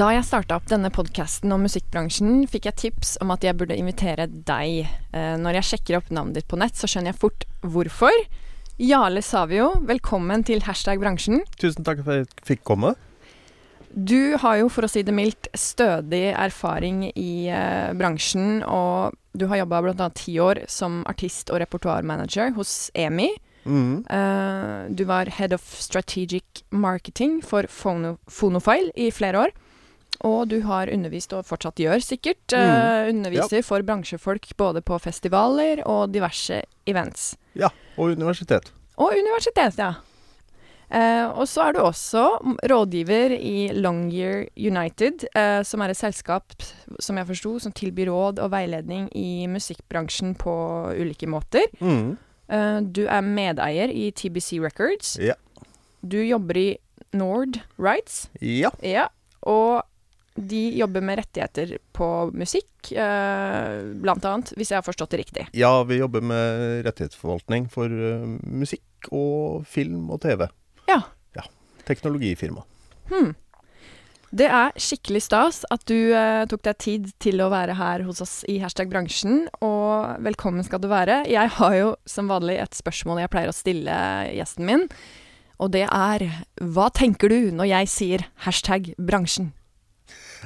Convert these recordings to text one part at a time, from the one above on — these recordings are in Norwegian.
Da jeg starta opp denne podkasten om musikkbransjen, fikk jeg tips om at jeg burde invitere deg. Eh, når jeg sjekker opp navnet ditt på nett, så skjønner jeg fort hvorfor. Jarle Savio, velkommen til hashtag bransjen. Tusen takk for at jeg fikk komme. Du har jo, for å si det mildt, stødig erfaring i eh, bransjen, og du har jobba bl.a. ti år som artist og repertoarmanager hos EMI. Mm. Eh, du var head of strategic marketing for Phono Phonofile i flere år. Og du har undervist, og fortsatt gjør sikkert, eh, underviser for bransjefolk både på festivaler og diverse events. Ja, og universitet. Og universitet, ja. Uh, og så er du også rådgiver i Longyear United, uh, som er et selskap, som jeg forsto, som tilbyr råd og veiledning i musikkbransjen på ulike måter. Mm. Uh, du er medeier i TBC Records. Ja. Du jobber i Nord Rights. Ja. Ja, og de jobber med rettigheter på musikk, eh, blant annet, hvis jeg har forstått det riktig. ja, vi jobber med rettighetsforvaltning for eh, musikk og film og TV. Ja. Teknologifirma. Hmm. Det er skikkelig stas at du eh, tok deg tid til å være her hos oss i hashtag bransjen, og velkommen skal du være. Jeg har jo som vanlig et spørsmål jeg pleier å stille gjesten min, og det er hva tenker du når jeg sier hashtag bransjen?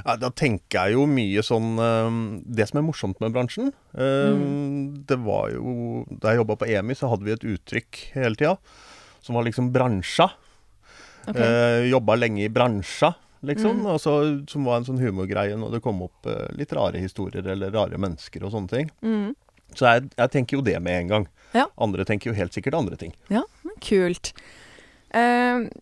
Ja, da tenker jeg jo mye sånn eh, Det som er morsomt med bransjen mm. Det var jo Da jeg jobba på EMI, så hadde vi et uttrykk hele tida som var liksom bransja. Ok. Eh, jobba lenge i bransja, liksom. Mm. Altså, som var en sånn humorgreie når det kom opp eh, litt rare historier eller rare mennesker og sånne ting. Mm. Så jeg, jeg tenker jo det med en gang. Ja. Andre tenker jo helt sikkert andre ting. Ja, men kult. Uh,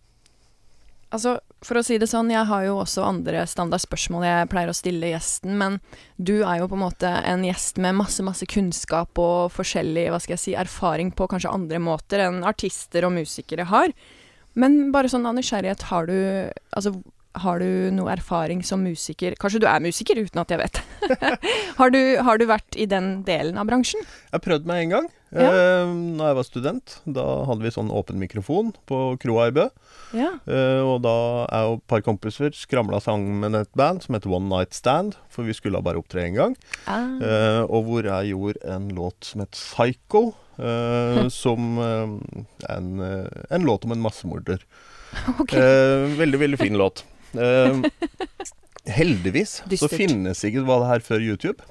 altså, for å si det sånn, jeg har jo også andre standardspørsmål jeg pleier å stille gjesten, men du er jo på en måte en gjest med masse, masse kunnskap og forskjellig, hva skal jeg si, erfaring på kanskje andre måter enn artister og musikere har. Men bare sånn av nysgjerrighet, har du Altså, har du noe erfaring som musiker? Kanskje du er musiker, uten at jeg vet. har, du, har du vært i den delen av bransjen? Jeg prøvde meg en gang Ja. eh, da jeg var student. Da hadde vi sånn åpen mikrofon på kroa i Bø. Ja. Eh, og da er jo et par kompiser skramla sammen med et band som heter One Night Stand. For vi skulle bare opptre én gang. Ah. Eh, og hvor jeg gjorde en låt som het Psycho. eh, som eh, en, eh, en låt om en massemorder. Okay. Eh, veldig, veldig fin låt. Eh, heldigvis så finnes ikke var det her før YouTube.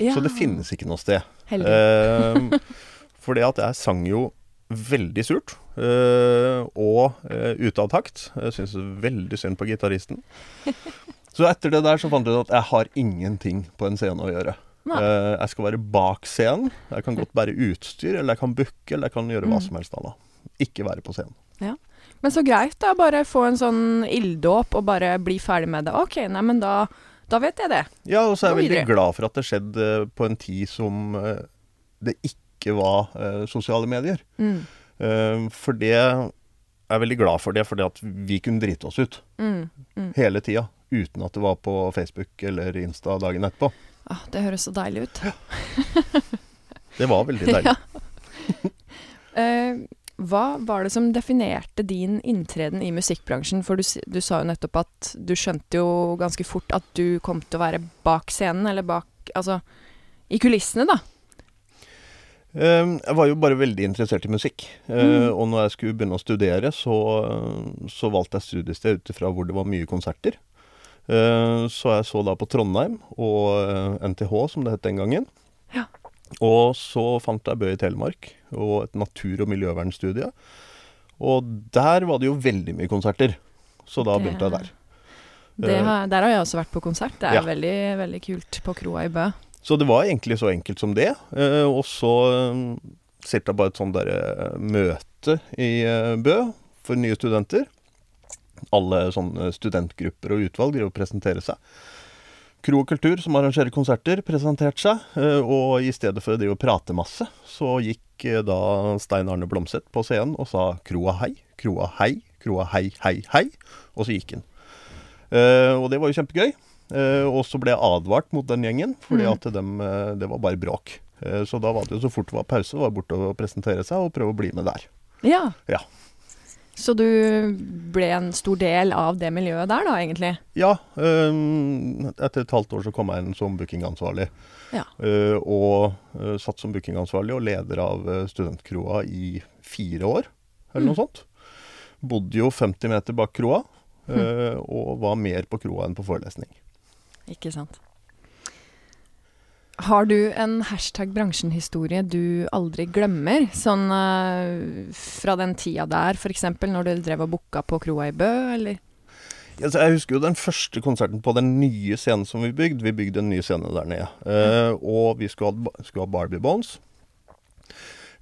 ja. Så det finnes ikke noe sted. Uh, for fordi at jeg sang jo veldig surt. Uh, og uh, ute av takt. Jeg syns veldig synd på gitaristen. Så etter det der så fant jeg ut at jeg har ingenting på en scene å gjøre. Eh, jeg skal være bak scenen. Jeg kan godt bære utstyr, eller jeg kan booke, eller jeg kan gjøre hva Mm. som helst annet. Ikke være på scenen. Men så greit, da. Bare få en sånn ilddåp og bare bli ferdig med det. Ok, nei, men da, da vet jeg det. Ja, og så er jeg veldig glad for at det skjedde på en tid som eh, det ikke var eh, sosiale medier. Mm. Eh, for det Jeg er veldig glad for det, fordi at vi kunne drite oss ut Mm. Mm. hele tida. Uten at det var på Facebook eller Insta dagen etterpå. Ah, det høres så deilig ut. Det var veldig deilig. Ja. Eh, hva var det som definerte din inntreden i musikkbransjen? For du, du sa jo nettopp at du skjønte jo ganske fort at du kom til å være bak scenen, eller bak Altså i kulissene, da. Eh, jeg var jo bare veldig interessert i musikk. Eh, Mm. Og når jeg skulle begynne å studere, så, så valgte jeg studiested ut ifra hvor det var mye konserter. Eh, Så jeg så da på Trondheim og eh, NTH, som det het den gangen. Ja. Og så fant jeg Bø i Telemark og et natur- og miljøvernstudie. Og der var det jo veldig mye konserter. Så da Det- begynte jeg der. Det Eh, har, der har jeg også vært på konsert. Det er Ja. veldig, veldig kult på kroa i Bø. Så det var egentlig så enkelt som det. Eh, og så eh, sitter jeg bare et sånt derre møte i Bø for nye studenter. Alle sånne studentgrupper og utvalg driver og presenterer seg. Kro og Kultur, som arrangerer konserter, presenterte seg. eh, Og i stedet for å drive og prate masse, så gikk eh, da Stein Arne Blomseth på scenen og sa 'Kroa hei', 'Kroa hei', 'Kroa hei, hei, hei'. Og så gikk han. Eh, og det var jo kjempegøy. Og så ble jeg advart mot den gjengen, fordi Mm. at dem, det var bare bråk. Så da var det jo så fort det var pause, var borte og presentere seg og prøve å bli med der. Ja. Ja. Så du ble en stor del av det miljøet der, da, egentlig? Ja, Um, etter et halvt år så kom jeg inn som bookingansvarlig. Ja. Uh, og uh, satt som bookingansvarlig og leder av eh, studentkroa i fire år, eller noe sånt. Bodde jo 50 meter bak kroa, eh, og var mer på kroa enn på forelesning. Ikke sant. Har du en hashtag bransjen-historie du aldri glemmer? Sånn uh, fra den tida der, f.eks. når du drev og booka på kroa i Bø, eller? Ja, jeg husker jo den første konserten på den nye scenen som vi bygde. Vi bygde en ny scene der nede. Eh, og vi skulle ha, skulle ha Barbie Bones.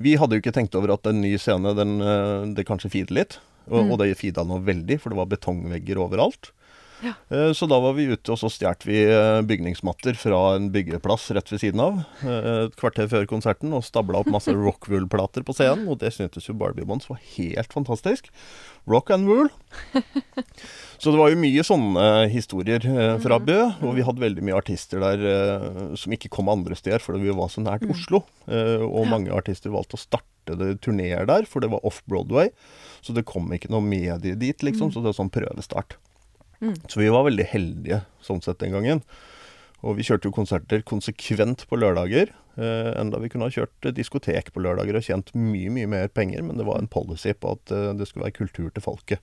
Vi hadde jo ikke tenkt over at en ny scene, den, eh, det kanskje feeder litt. Og, Mm. og det feeda noe veldig, for det var betongvegger overalt. Ja. Eh, Så da var vi ute, og så stjal vi eh, bygningsmatter fra en byggeplass rett ved siden av. eh, Et kvarter før konserten, og stabla opp masse Rockwool-plater på scenen. Og det syntes jo Barbie Bonds var helt fantastisk. Rock and wool. Så det var jo mye sånne historier fra Bø, og vi hadde veldig mye artister der som ikke kom andre steder fordi vi var så nært Oslo. Eh, og mange artister valgte å starte turneer der, for det var off Broadway. Så det kom ikke noe medie dit, liksom. Så det var sånn prøvestart. Mm. Så vi var veldig heldige sånn sett den gangen. Og vi kjørte jo konserter konsekvent på lørdager. Eh, enda vi kunne ha kjørt diskotek på lørdager og tjent mye, mye mer penger. Men det var en policy på at eh, det skulle være kultur til folket.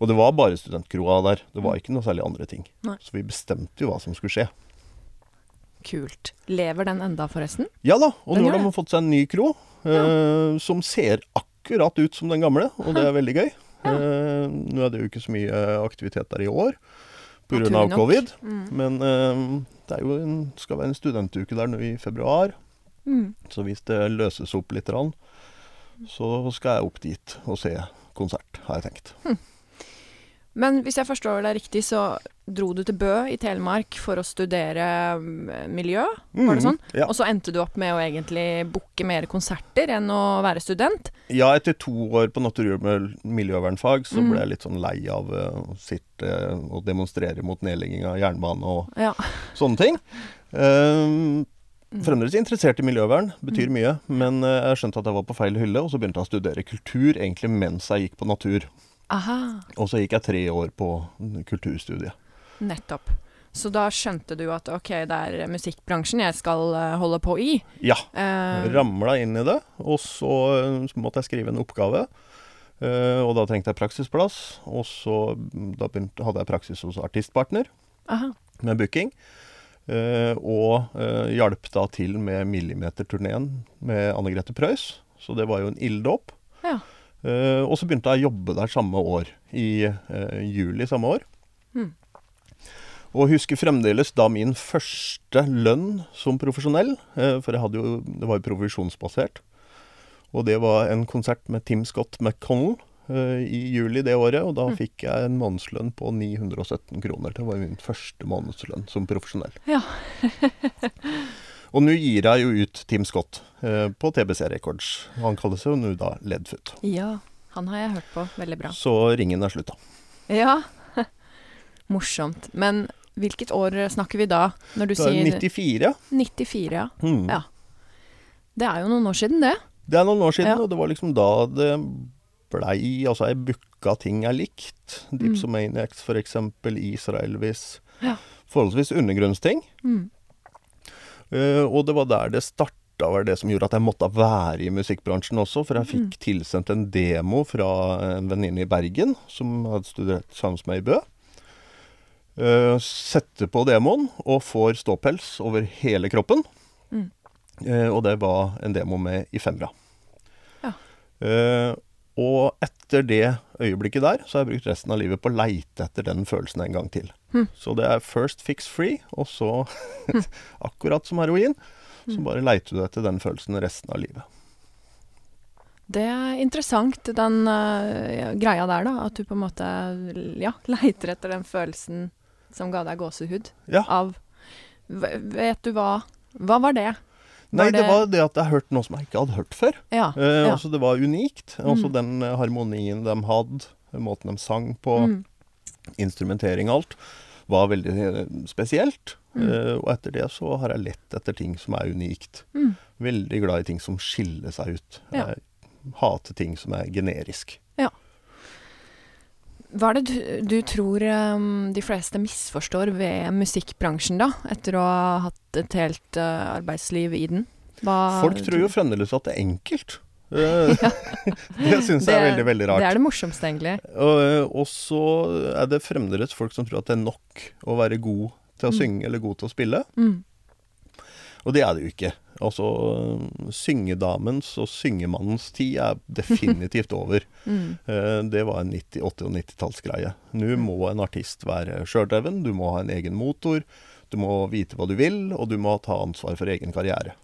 Og det var bare studentkroa der. Det var ikke noe særlig andre ting. Nei. Så vi bestemte jo hva som skulle skje. Kult. Lever den enda, forresten? Ja da, og Den nå har de fått seg en ny kro. eh, som ser akkurat ut som den gamle, og det er veldig gøy. Ja. Eh, nå er det jo ikke så mye aktivitet der i år pga. Covid. Mm. Men eh, det er jo en, skal være en studentuke der nå i februar. Mm. Så hvis det løses opp litt, så skal jeg opp dit og se konsert, har jeg tenkt. Men hvis jeg forstår deg riktig, så dro du til Bø i Telemark for å studere mm, miljø, var det Mhm, sånn? Ja. Og så endte du opp med å egentlig booke mer konserter enn å være student? ja, etter to år på natur- og miljøvernfag så Mhm. ble jeg litt sånn lei av eh, å sitte og demonstrere mot nedlegging av jernbane og Ja. sånne ting. Um, Fremdeles interessert i miljøvern, betyr mye. Men eh, jeg skjønte at jeg var på feil hylle, og så begynte jeg å studere kultur egentlig mens jeg gikk på natur. Aha, Og så gikk jeg tre år på kulturstudiet. Nettopp. Så da skjønte du at ok, det er musikkbransjen jeg skal eh, holde på i. Ja. Uh, Ramla inn i det, og så, eh, måtte jeg skrive en oppgave. Uh, og da trengte jeg praksisplass, og så mm, da begynte, hadde jeg praksis hos Artistpartner aha. med booking. Uh, og uh, hjalp da til med Millimeter-turneen med Anne Grete Preus. Så det var jo en ilddåp. Ja. Uh, og så begynte jeg å jobbe der samme år, i eh, juli samme år. Mm. Og husker fremdeles da min første lønn som profesjonell, eh, for jo, det var jo provisjonsbasert. Og det var en konsert med Tim Scott McConnell eh, i juli det året, og da Mm. fikk jeg en månedslønn på 917 kroner. Det var min første månedslønn som profesjonell. Ja. og nå gir jeg jo ut Tim Scott eh, på TBC Records. Han kaller seg jo nå da Ledfoot. ja, han har jeg hørt på. Veldig bra. Så ringen er slutta. Ja. Morsomt. Men hvilket år snakker vi da? Når du er sier 94. 94, ja. Mm. Ja. Det er jo noen år siden, det. Det er noen år siden, Ja. og det var liksom da det blei Altså, jeg booka ting jeg likte. Dipsomaniacs, for eksempel. Israelvis. Ja. Forholdsvis undergrunnsting. Mm. Uh, og det var der det starta, var det som gjorde at jeg måtte være i musikkbransjen også. For jeg fikk tilsendt en demo fra en venninne i Bergen som hadde studert sammen med meg i Bø. Eh, setter på demoen og får ståpels over hele kroppen. Mm. Eh, og det var en demo med Ifemra. Ja. Eh, og etter det øyeblikket der, så har jeg brukt resten av livet på å leite etter den følelsen en gang til. Mm. Så det er first fix free, og så, akkurat som heroin, så Hm. bare leiter du etter den følelsen resten av livet. Det er interessant, den uh, greia der, da. At du på en måte ja, leiter etter den følelsen som ga deg gåsehud. Ja. Av Vet du hva Hva var det? Nei, Var det det- var det at jeg hørte noe som jeg ikke hadde hørt før. Ja. Eh, ja. Det var unikt. Altså Mm. Den eh, harmonien de hadde, måten de sang på, Mm. instrumentering og alt, var veldig eh, spesielt. Mm. Eh, og etter det så har jeg lett etter ting som er unikt. Mm. Veldig glad i ting som skiller seg ut. Ja. Jeg hater ting som er generisk. Hva er det du, du tror um, de fleste misforstår ved musikkbransjen, da? Etter å ha hatt et helt uh, arbeidsliv i den? Hva, Folk tror jo fremdeles at det er enkelt. Eh, det syns jeg er veldig, veldig rart. Det er det morsomste, egentlig. Og, eh, og så er det fremdeles folk som tror at det er nok å være god til å Mm. synge eller god til å spille. Mm. Og det er det jo ikke. Altså, syngedamens og syngemannens tid er definitivt over. Mm. Eh, Det var en 90-, 80- og 90-tallsgreie. Nå må en artist være sjøldreven, du må ha en egen motor, du må vite hva du vil, og du må ta ansvar for egen karriere.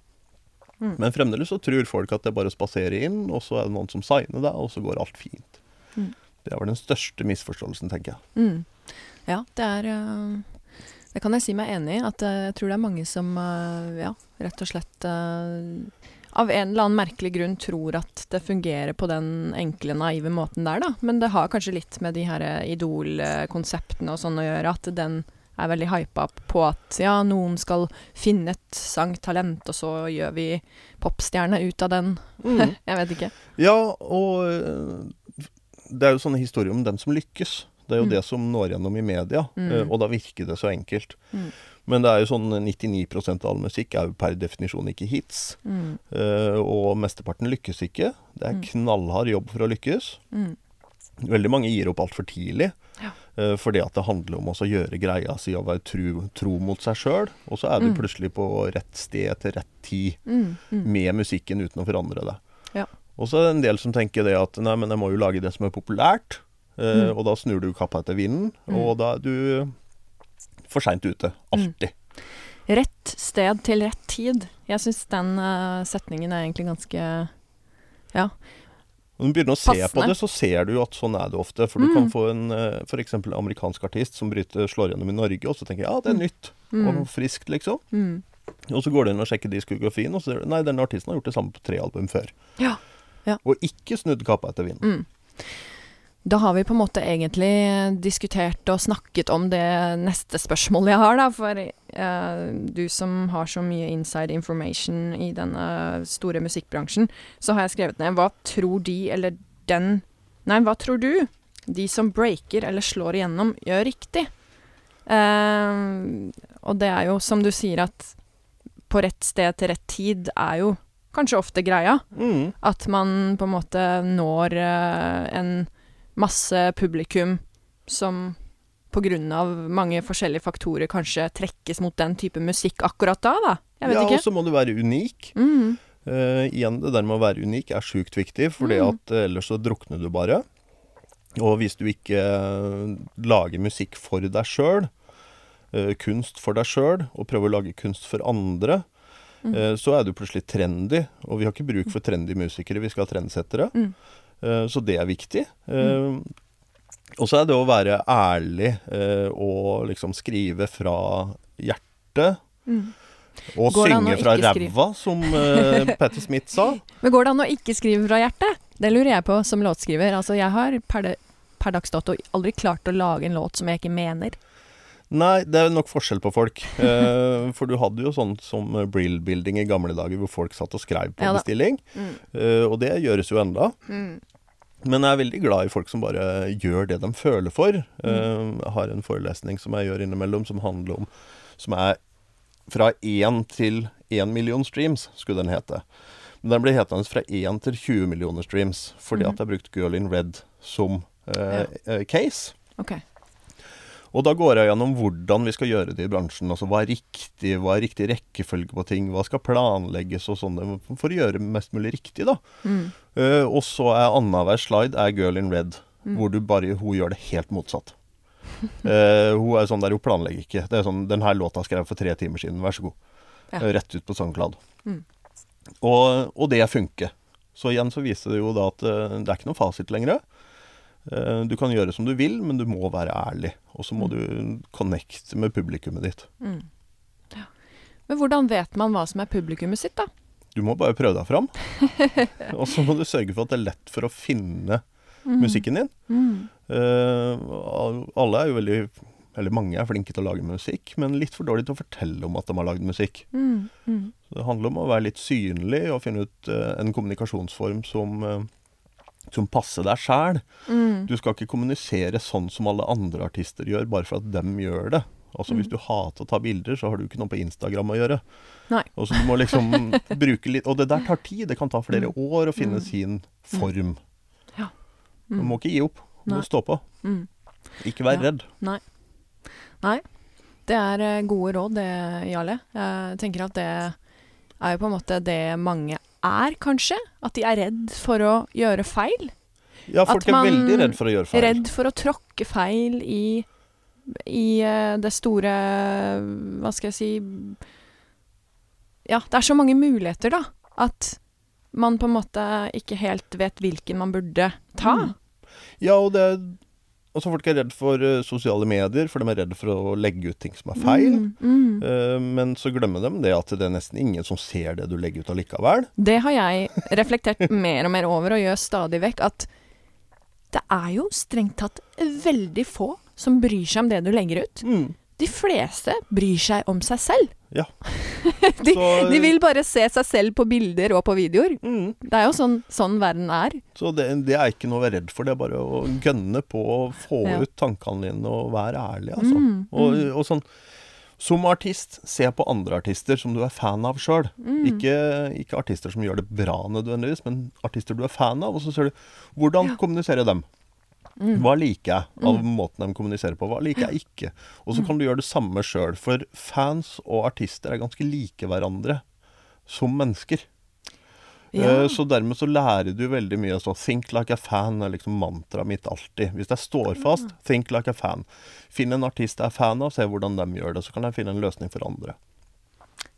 Mm. Men fremdeles så tror folk at det bare å spasere inn, og så er det noen som signer deg, og så går alt fint. Mm. Det er vel den største misforståelsen, tenker jeg. Mm. Ja, det er uh, Det kan jeg si meg enig i. At uh, jeg tror det er mange som uh, ja, rett og slett uh, av en eller annen merkelig grunn tror at det fungerer på den enkle, naive måten der, da. Men det har kanskje litt med de her eh, Idol-konseptene og sånn å gjøre, at den er veldig hypa på at ja, noen skal finne et sangtalent, og så gjør vi popstjerne ut av den. jeg vet ikke. Ja, og eh, det er jo sånne historier om dem som lykkes. Det er jo Mm. det som når gjennom i media, Mm. eh, og da virker det så enkelt. Mm. Men det er jo sånn 99% av all musikk er jo per definisjon ikke hits. Mm. eh, og mesteparten lykkes ikke. Det er Mm. knallhard jobb for å lykkes. Mm. Veldig mange gir opp altfor tidlig. Ja. eh, fordi at det handler om å gjøre greia si og være tro, tro mot seg sjøl. Og så er du Mm. plutselig på rett sted til rett tid Mm. Mm. med musikken uten å forandre det. Ja. Og så er det en del som tenker det at nei, men jeg må jo lage det som er populært. Eh, Mm. Og da snur du kappa etter vinden, Mm. og da er du for seint ute. Alltid. Rett sted til rett tid. Jeg syns den uh, setningen er egentlig ganske Ja. Når du begynner å se på det, så ser du jo at sånn er det ofte. For du Mm. kan få en eh, f.eks. amerikansk artist som bryter, slår gjennom i Norge, og så tenker jeg ja, det er Mm. nytt Mm. og friskt, liksom. Mm. Og så går du inn og sjekker diskografien, og så ser du nei, denne artisten har gjort det samme på tre album før. Ja. Ja. Og ikke snudd kappa etter vinden. Da har vi på en måte egentlig diskutert og snakket om det neste spørsmålet jeg har, da. For eh, du som har så mye inside information i denne store musikkbransjen, så har jeg skrevet ned hva tror de eller den Nei, hva tror du de som breaker eller slår igjennom, gjør riktig? Eh, og det er jo som du sier at på rett sted til rett tid er jo kanskje ofte greia. Mm. At man på en måte når eh, en masse publikum som på grunn av mange forskjellige faktorer kanskje trekkes mot den type musikk akkurat da, da. Jeg vet Ja, og så må du være unik. Mm, Uh, igjen, det der med å være unik er sjukt viktig, for Mm. at eh, ellers så drukner du bare. Og hvis du ikke eh, lager musikk for deg sjøl, kunst for deg sjøl, og prøver å lage kunst for andre, Mm. uh, så er du plutselig trendy. Og vi har ikke bruk for trendy musikere, vi skal ha trendsettere. Mm. Eh, så det er viktig. Mm. og så er det å være ærlig eh, og liksom skrive fra hjertet. mm. Og synge fra ræva, som uh, Patti Smith sa. Men går det an å ikke skrive fra hjertet? Det lurer jeg på som låtskriver. Altså, jeg har per, de, per dags dato aldri klart å lage en låt som jeg ikke mener. Nei, det er nok forskjell på folk. Eh, for du hadde jo sånn som eh, Brill Building i gamle dager, hvor folk satt og skrev på Ja bestilling. bestilling. Eh, og det gjøres jo enda. Mm. Men jeg er veldig glad i folk som bare gjør det de føler for. Mm. Eh, jeg har en forelesning som jeg gjør innimellom, som handler om Som er fra én til én million streams, skulle den hete. Men den ble hetende fra 1 til 20 millioner streams, fordi mm. at jeg brukte Girl in Red som ja. eh, case. Ok. Og da går jeg gjennom hvordan vi skal gjøre det i bransjen. Altså hva er riktig, hva er riktig rekkefølge på ting, hva skal planlegges og sånne, for å gjøre mest mulig riktig, da. Mm. Uh, og så er annenhver slide er Girl in Red, hvor du bare, hun gjør det helt motsatt. uh, hun er sånn der, hun planlegger ikke. Det er sånn, Den her låta skrev jeg for tre timer siden, vær så god. Ja. Eh, Rett ut på SoundCloud. Mm. Og, og det funker. Så igjen så viser det jo da at det er ikke noen fasit lenger. Eh, du kan gjøre som du vil, men du må være ærlig. Og så må Mm. du connecte med publikummet ditt. Mm. Ja. Men hvordan vet man hva som er publikummet sitt, da? Du må bare prøve deg fram. og så må du sørge for at det er lett for å finne Mm. musikken din. Mm. Uh, alle er jo veldig Eller mange er flinke til å lage musikk, men litt for dårlige til å fortelle om at de har lagd musikk. Mm. Mm. Så det handler om å være litt synlig og finne ut uh, en kommunikasjonsform som, eh, som passer deg sjæl. Mm. Du skal ikke kommunisere sånn som alle andre artister gjør, bare for at dem gjør det. Altså Hvis du hater å ta bilder, så har du ikke noe på Instagram å gjøre. Nei. Og så du må liksom bruke litt Og det der tar tid. Det kan ta flere år å finne Mm. sin form. Ja. Du Mm. må ikke gi opp. Du må stå på. Mm. Ikke vær Ja. redd. Nei, Nei. det er eh, gode råd det, Jarle. Jeg tenker at det er jo på en måte det mange er, kanskje. At de er redd for å gjøre feil. Ja, folk er veldig redd for å gjøre feil. Redd for å tråkke feil i, i eh, det store Hva skal jeg si Ja, det er så mange muligheter, da. At man på en måte ikke helt vet hvilken man burde ta. Mm. Ja, og det Altså, folk er redd for eh, sosiale medier, for de er redd for å legge ut ting som er feil. Mm, mm. Eh, men så glemmer de det at det er nesten ingen som ser det du legger ut allikevel. Det har jeg reflektert mer og mer over, og gjør stadig vekk, at det er jo strengt tatt veldig få som bryr seg om det du legger ut. Mm. De fleste bryr seg om seg selv. Ja. de, Så- de vil bare se seg selv på bilder og på videoer. Mm. Det er jo sånn, sånn verden er. Så det, det er ikke noe å være redd for. Det er bare å gønne på å få Ja. ut tankene dine og være ærlig, altså. Mm, Og, mm. og sånn Som artist, se på andre artister som du er fan av sjøl. Mm. Ikke, ikke artister som gjør det bra nødvendigvis, men artister du er fan av. Og så ser du hvordan Ja. kommuniserer dem. Mm. Hva liker jeg av måten de kommuniserer på? Hva liker jeg ikke? Og så kan du gjøre det samme sjøl. For fans og artister er ganske like hverandre som mennesker. Ja. Eh, Så dermed så lærer du veldig mye. Så 'think like a fan' er liksom mantraet mitt alltid. Hvis jeg står fast, 'think like a fan'. Finn en artist jeg er fan av, se hvordan de gjør det. Så kan jeg finne en løsning for andre.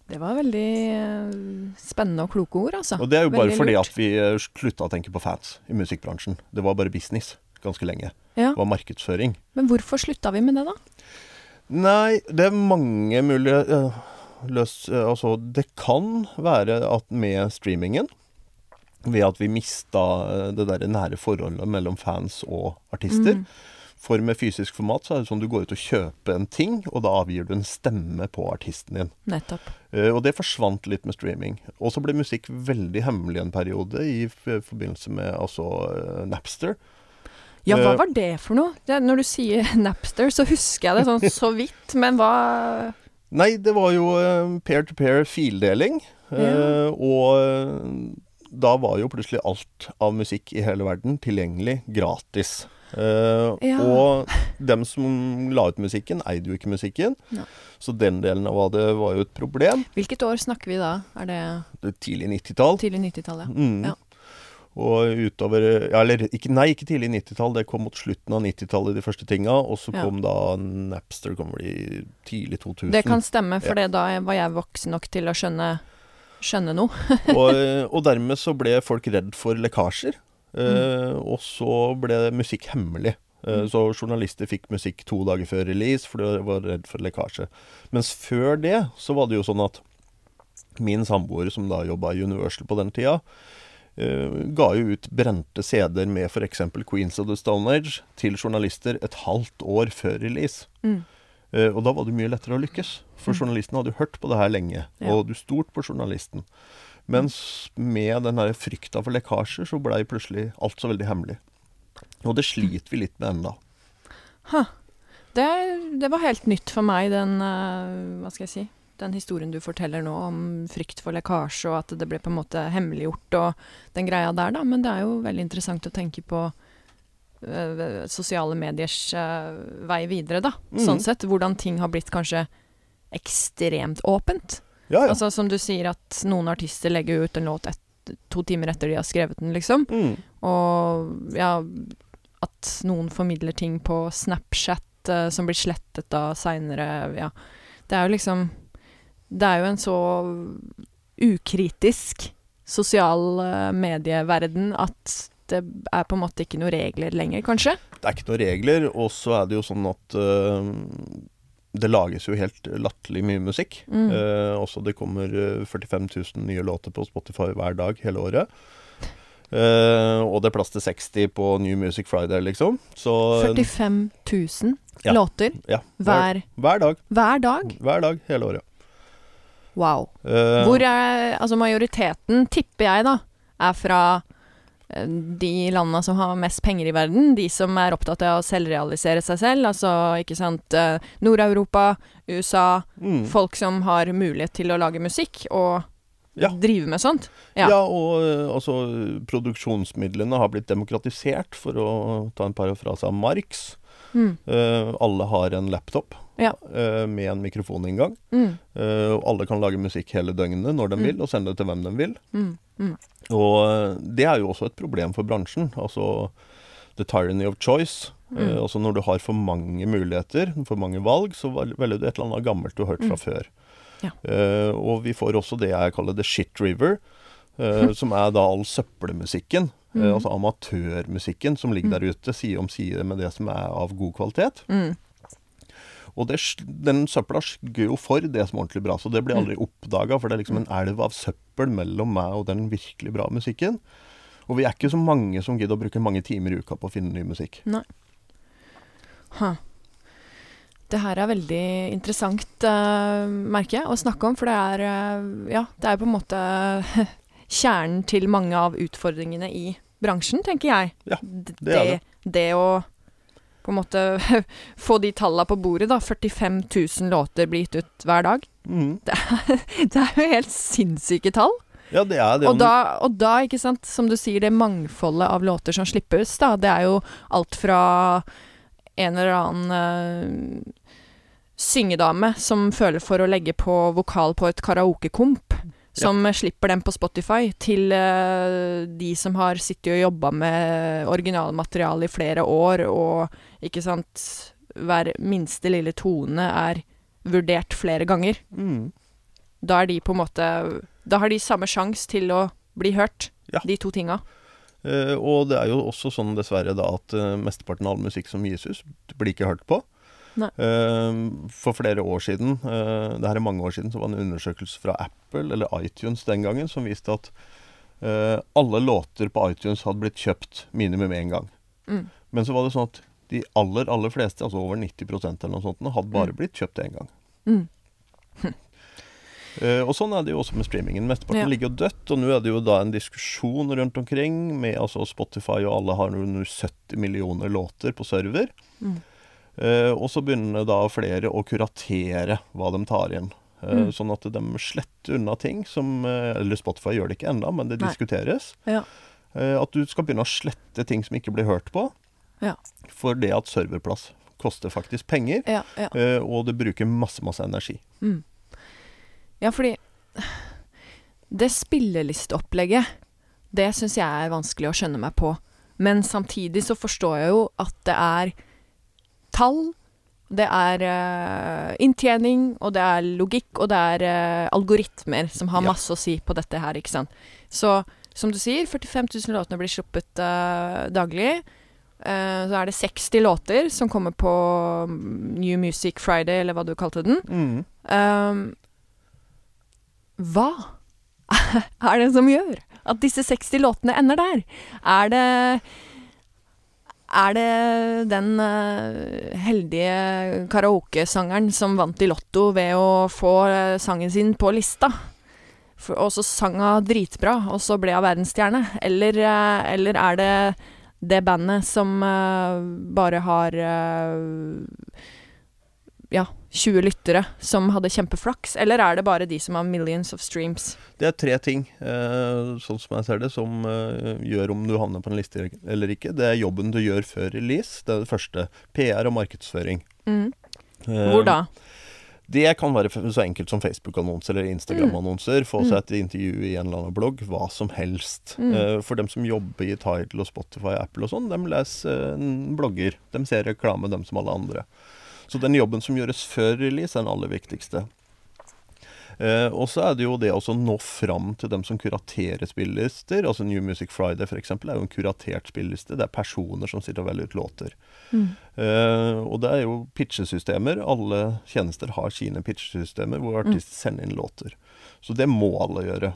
Det var veldig eh, spennende og kloke ord, altså. Og det er jo bare Veldig fordi lurt. at vi eh, slutta å tenke på fans i musikkbransjen. Det var bare business ganske lenge. Ja. Var markedsføring. Men hvorfor slutta vi med det, da? Nei, det er mange mulige uh, løs... uh, altså, det kan være at med streamingen ved at vi mista eh, det der nære forholdet mellom fans og artister. Mm. For med fysisk format så er det sånn du går ut og kjøper en ting, og da avgir du en stemme på artisten din. Nettopp. Uh, og det forsvant litt med streaming. Og så ble musikk veldig hemmelig en periode i forbindelse med altså uh, Napster. Ja, hva Eh, var det for noe? Det, når du sier Napster, så husker jeg det sånn så vidt, men hva Nei, det var jo eh, peer-to-peer fildeling. Ja. eh, Og da var jo plutselig alt av musikk i hele verden tilgjengelig gratis. Uh, Ja. Og dem som la ut musikken, eide jo ikke musikken. Ja. Så den delen av det var jo et problem. Hvilket år snakker vi da? Er det Det tidlig 90-tall. tidlig 90-tallet? Mm. Ja. Og utover ja, Eller ikke, nei, ikke tidlig 90-tall. Det kom mot slutten av 90-tallet, de første tinga. Og så Ja. kom da Napster kom i tidlig 2000. Det kan stemme, for Ja. da var jeg voksen nok til å skjønne, skjønne noe. og, og dermed så ble folk redd for lekkasjer. Eh, og så ble musikk hemmelig. Eh, Mm. Så journalister fikk musikk to dager før release, for de var redd for lekkasje. Mens før det så var det jo sånn at min samboer, som da jobba i Universal på den tida, ga jo ut brente CD-er med f.eks. Queens of the Stone Age til journalister et halvt år før release. Mm. Uh, og da var det mye lettere å lykkes, for Mm. journalisten hadde jo hørt på det her lenge, Ja. og du stolte på journalisten. Mens med den her frykta for lekkasjer, så blei plutselig alt så veldig hemmelig. Og det sliter vi litt med ennå. Det, det var helt nytt for meg, den uh, Hva skal jeg si? Den historien du forteller nå om frykt for lekkasje, og at det ble på en måte hemmeliggjort og den greia der, da. Men det er jo veldig interessant å tenke på eh, sosiale mediers eh, vei videre, da. Mm. Sånn sett. Hvordan ting har blitt kanskje ekstremt åpent. Ja, ja. Altså som du sier at noen artister legger ut en låt et, to timer etter de har skrevet den, liksom. Mm. Og ja, at noen formidler ting på Snapchat uh, som blir slettet da seinere. Ja. Det er jo liksom Det er jo en så ukritisk sosial eh, medieverden at det er på en måte ikke noen regler lenger, kanskje. Det er ikke noen regler, og så er det jo sånn at uh, det lages jo helt latterlig mye musikk. Mm. Uh, også det kommer øh, 45 000 nye låter på Spotify hver dag hele året. Uh, og det er plass til 60 på New Music Friday, liksom. Så 45 000 Ja. låter ja, hver, hver dag. hver dag. Hver dag hele året. Wow. Uh, Hvor er Altså majoriteten, tipper jeg, da, er fra eh, de landene som har mest penger i verden. De som er opptatt av å selvrealisere seg selv. Altså, ikke sant eh, Nord-Europa, USA. mm. Folk som har mulighet til å lage musikk og Ja. drive med sånt. Ja, Ja. og altså produksjonsmidlene har blitt demokratisert, for å ta en parafrase av Marx. Mm. Uh, alle har en laptop Ja. uh, med en mikrofoninngang. Mm. Uh, og alle kan lage musikk hele døgnet når de Mm. vil, og sende det til hvem de vil. Mm. Mm. Og det er jo også et problem for bransjen. Altså the tyranny of choice. Altså når du har for mange muligheter, for mange valg, så velger du et eller annet gammelt du har hørt fra før. Ja. Og vi får også det jeg kaller the shit river, Uh, som er da all søppelmusikken. Eh, Mm. altså amatørmusikken som ligger Mm. der ute, side om side med det som er av god kvalitet. Mm. Og det, den søpla skygger jo for det som er ordentlig bra, så det blir aldri oppdaga. For det er liksom en elv av søppel mellom meg og den virkelig bra musikken. Og vi er ikke så mange som gidder å bruke mange timer i uka på å finne ny musikk. Ha. Det her er veldig interessant, uh, merker jeg, å snakke om. For det er uh, Ja, det er på en måte kjernen til mange av utfordringene i bransjen, tenker jeg. Ja, det er det. det å på en måte få de tallene på bordet, da. 45 000 låter blir gitt ut hver dag. Mm. Det er jo helt sinnssyke tall. Ja, det er det. Og da, og da, ikke sant, som du sier, det mangfoldet av låter som slippes, da, det er jo alt fra en eller annen uh, syngedame som føler for å legge på vokal på et karaokekomp, som ja. slipper den på Spotify, til uh, de som har sittet og jobba med originalmateriale i flere år, og ikke sant Hver minste lille tone er vurdert flere ganger mm. da er de på en måte Da har de samme sjanse til å bli hørt, Ja. de to tinga. Uh, og det er jo også sånn dessverre da at uh, mesteparten av all musikk som gis ut, blir ikke hørt på. Eh, for flere år siden, uh, det her er mange år siden, så var det en undersøkelse fra Apple, eller iTunes den gangen, som viste at uh, alle låter på iTunes hadde blitt kjøpt minimum én gang. Mm. Men så var det sånn at de aller, aller fleste, altså over 90% eller noe sånt, hadde bare Mm. blitt kjøpt én gang. Mm. Uh, og sånn er det jo også med streamingen. Mesteparten Ja. ligger jo dødt, og nå er det jo da en diskusjon rundt omkring med altså Spotify og alle har nå 70 millioner låter på server. Mm. Eh, og så begynner da flere å kuratere hva de tar inn. Eh, Mm. Sånn at de sletter unna ting som eh, Eller Spotify gjør det ikke ennå, men det Nei. diskuteres. Ja. At du skal begynne å slette ting som ikke blir hørt på. Ja. For det at serverplass koster faktisk penger, Ja, ja. og det bruker masse, masse energi. Mm. ja, fordi det spillelisteopplegget, det syns jeg er vanskelig å skjønne meg på. Men samtidig så forstår jeg jo at det er tall, det er uh, inntjening, og det er logikk, og det er uh, algoritmer som har Ja. masse å si på dette her, ikke sant. Så som du sier, 45 000 låtene blir sluppet uh, daglig. Så er det 60 låter som kommer på mm, New Music Friday, eller hva du kalte den. Mm. Um, hva er det som gjør at disse 60 låtene ender der? Er det Er det den eh, heldige karaokesangeren som vant i Lotto ved å få eh, sangen sin på lista? For, og så sang hun dritbra, og så ble hun verdensstjerne? Eller, eh, eller er det det bandet som bare har ja, 20 lyttere som hadde kjempeflaks, eller er det bare de som har millions of streams? Det er tre ting, eh, sånn som jeg ser det, som eh, gjør om du havner på en liste eller ikke. Det er jobben du gjør før release. Det er det første. PR og markedsføring. Mm. Eh, Hvor da? Det kan være så enkelt som Facebook-annonser eller Instagram-annonser. Få seg et intervju i en eller annen blogg. Hva som helst. Mm. Eh, for dem som jobber i Tidal og Spotify og Apple og sånn, de leser blogger. De ser reklame, dem som alle andre. Så den jobben som gjøres før release, er den aller viktigste. Eh, og så er det jo det å nå fram til dem som kuraterer spillelister. Altså New Music Friday for eksempel, er jo en kuratert spilleliste. Det er personer som sitter og velger ut låter. Mm. Eh, og det er jo pitchesystemer. Alle tjenester har sine pitchesystemer hvor artister sender inn låter. Så det må alle gjøre.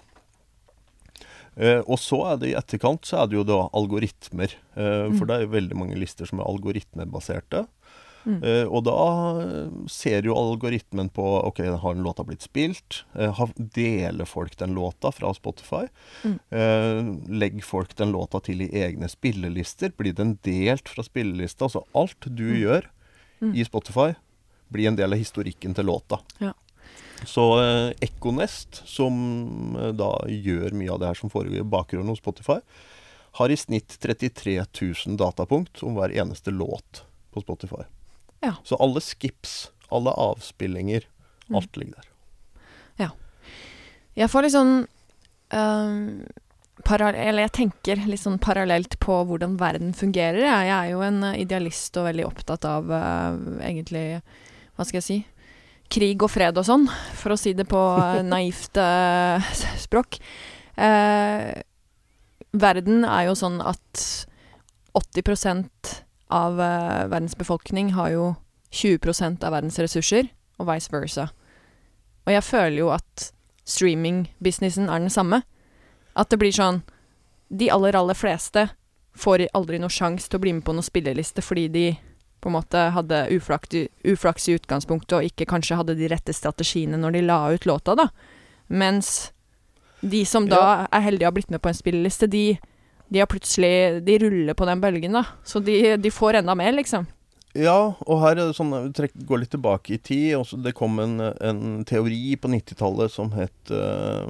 Eh, og så er det i etterkant så er det jo da algoritmer. Eh, For det er jo veldig mange lister som er algoritmebaserte. Mm. Eh, og da eh, ser jo algoritmen på Ok, har den låta blitt spilt? Uh, har, deler folk den låta fra Spotify? Mm. Uh, legger folk den låta til i egne spillelister? Blir den delt fra spillelista? Altså alt du gjør Mm. i Spotify, blir en del av historikken til låta. Ja. Så eh, Econest, som eh, da gjør mye av det her som foregår i bakgrunnen hos Spotify, har i snitt 33 000 datapunkt om hver eneste låt på Spotify. Ja. Så alle skips, alle avspillinger, Mm. alt ligger der. Jeg får litt sånn ehm, Eller jeg tenker litt sånn parallelt på hvordan verden fungerer. Jeg, jeg er jo en eh, idealist og veldig opptatt av eh, egentlig Hva skal jeg si? Krig og fred og sånn, for å si det på eh, naivt uh, språk. Uh, verden er jo sånn at 80 av eh, verdens befolkning har jo 20% av verdens ressurser, og vice versa. Og jeg føler jo at streaming-businessen er den samme. At det blir sånn De aller, aller fleste får aldri noe sjanse til å bli med på noen spilleliste fordi de på en måte hadde uflaks, uflaks i utgangspunktet og ikke kanskje hadde de rette strategiene når de la ut låta, da. Mens de som da er heldige og har blitt med på en spilleliste, de, de har plutselig De ruller på den bølgen, da. Så de, de får enda mer, liksom. Ja, og her er sånn, går litt tilbake i tid. Også det kom en, en teori på 90-tallet som het uh,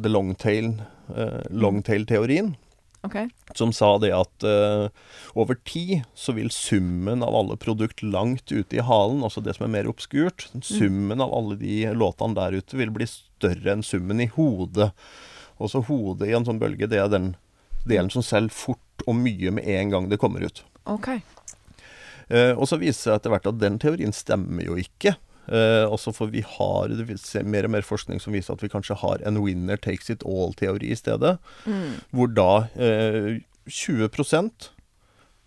the longtail, uh, longtail-teorien. OK. Som sa det at uh, over tid så vil summen av alle produkt langt ute i halen, altså det som er mer obskurt, summen av alle de låtene der ute vil bli større enn summen i hodet. Og så hodet i en sånn bølge, det er den delen som selger fort og mye med en gang det kommer ut. ok. Eh, og så viser det seg etter hvert at den teorien stemmer jo ikke. Eh, også for vi har det ser mer og mer forskning som viser at vi kanskje har en winner takes it all-teori i stedet. Mm. Hvor da eh, 20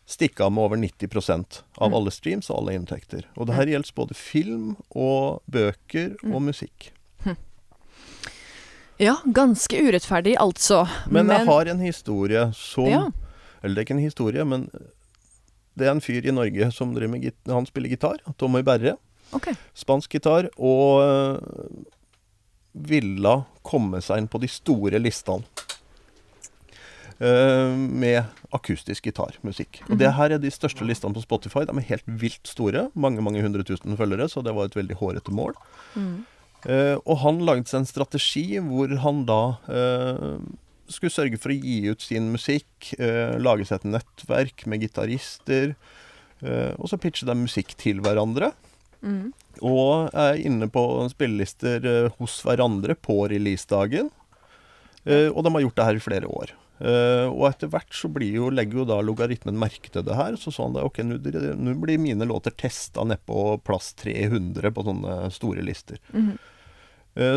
stikker av med over 90% av Mm. alle streams og alle inntekter. Og det her gjelder både film og bøker Mm. og musikk. Ja, ganske urettferdig, altså. Men, jeg har en historie som Ja. Eller det er ikke en historie, men det er en fyr i Norge som driver med git Han spiller gitar. Tommy Berre. Okay. spansk gitar, og øh, ville komme seg inn på de store listene. Uh, med akustisk gitarmusikk. Og det her er de største listene på Spotify. De er helt vilt store. Mange mange hundre tusen følgere, så det var et veldig hårete mål. Mm. Eh, og han lagde seg en strategi hvor han da eh, skulle sørge for å gi ut sin musikk, eh, lage seg et nettverk med gitarister, og så pitche de musikk til hverandre. Mm. Og er inne på spillelister hos hverandre på releasedagen. Og de har gjort det her i flere år. Uh, og etter hvert så blir jo, legger jo da logaritmen merke til det her. Så han da ok, nå blir mine låter testa nedpå plass 300 på sånne store lister. Eh,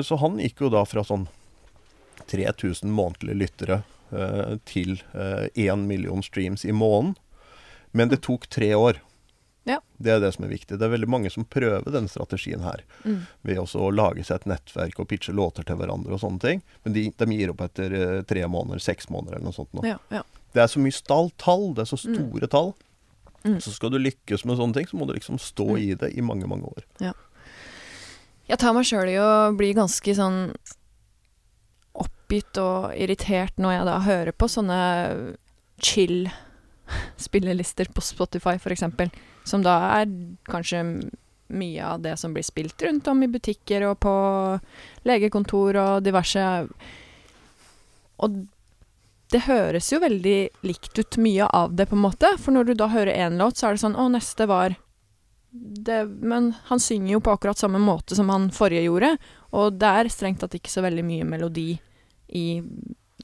så han gikk jo da fra sånn 3000 månedlige lyttere eh, til 1 million streams i måneden. Men det tok tre år. Ja. Det er det som er viktig. Det er veldig mange som prøver den strategien her. Mm. Ved også å lage seg et nettverk og pitche låter til hverandre og sånne ting. Men de, de gir opp etter eh, tre måneder, seks måneder eller noe sånt. Nå. Ja, ja. Det er så mye stall tall, det er så store tall. Mm. Så skal du lykkes med sånne ting, så må du liksom stå Mm. i det i mange, mange år. Jeg tar meg sjøl i å bli ganske sånn oppgitt og irritert når jeg da hører på sånne chill spillelister på Spotify, eksempel. Som da er kanskje mye av det som blir spilt rundt om i butikker og på legekontor og diverse. Og det høres jo veldig likt ut, mye av det, på en måte. For når du da hører én låt, så er det sånn Å, neste var det, Men han synger jo på akkurat samme måte som han forrige gjorde, og det er strengt tatt ikke så veldig mye melodi i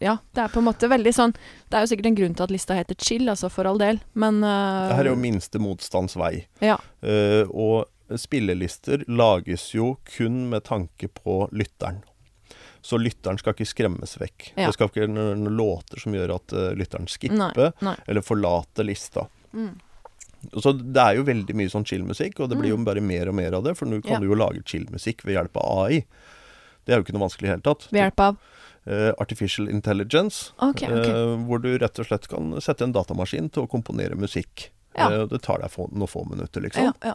Ja, det er på en måte veldig sånn Det er jo sikkert en grunn til at lista heter Chill, altså, for all del, men uh, Det her er jo minste motstands vei. Ja. Uh, og spillelister lages jo kun med tanke på lytteren. Så lytteren skal ikke skremmes vekk. Ja. Det skal ikke være noen låter som gjør at uh, lytteren skipper Nei, nei. eller forlater lista. Mm. Så det er jo veldig mye sånn chill-musikk, og det blir jo bare mer og mer av det. For nå kan Mm. Ja. du jo lage chill-musikk ved hjelp av AI. Det er jo ikke noe vanskelig i det hele tatt. Ved hjelp av Eh, artificial intelligence. Okay, okay. eh, hvor du rett og slett kan sette en datamaskin til å komponere musikk. Ja. Eh, det tar deg få, noen få minutter, liksom. Ja,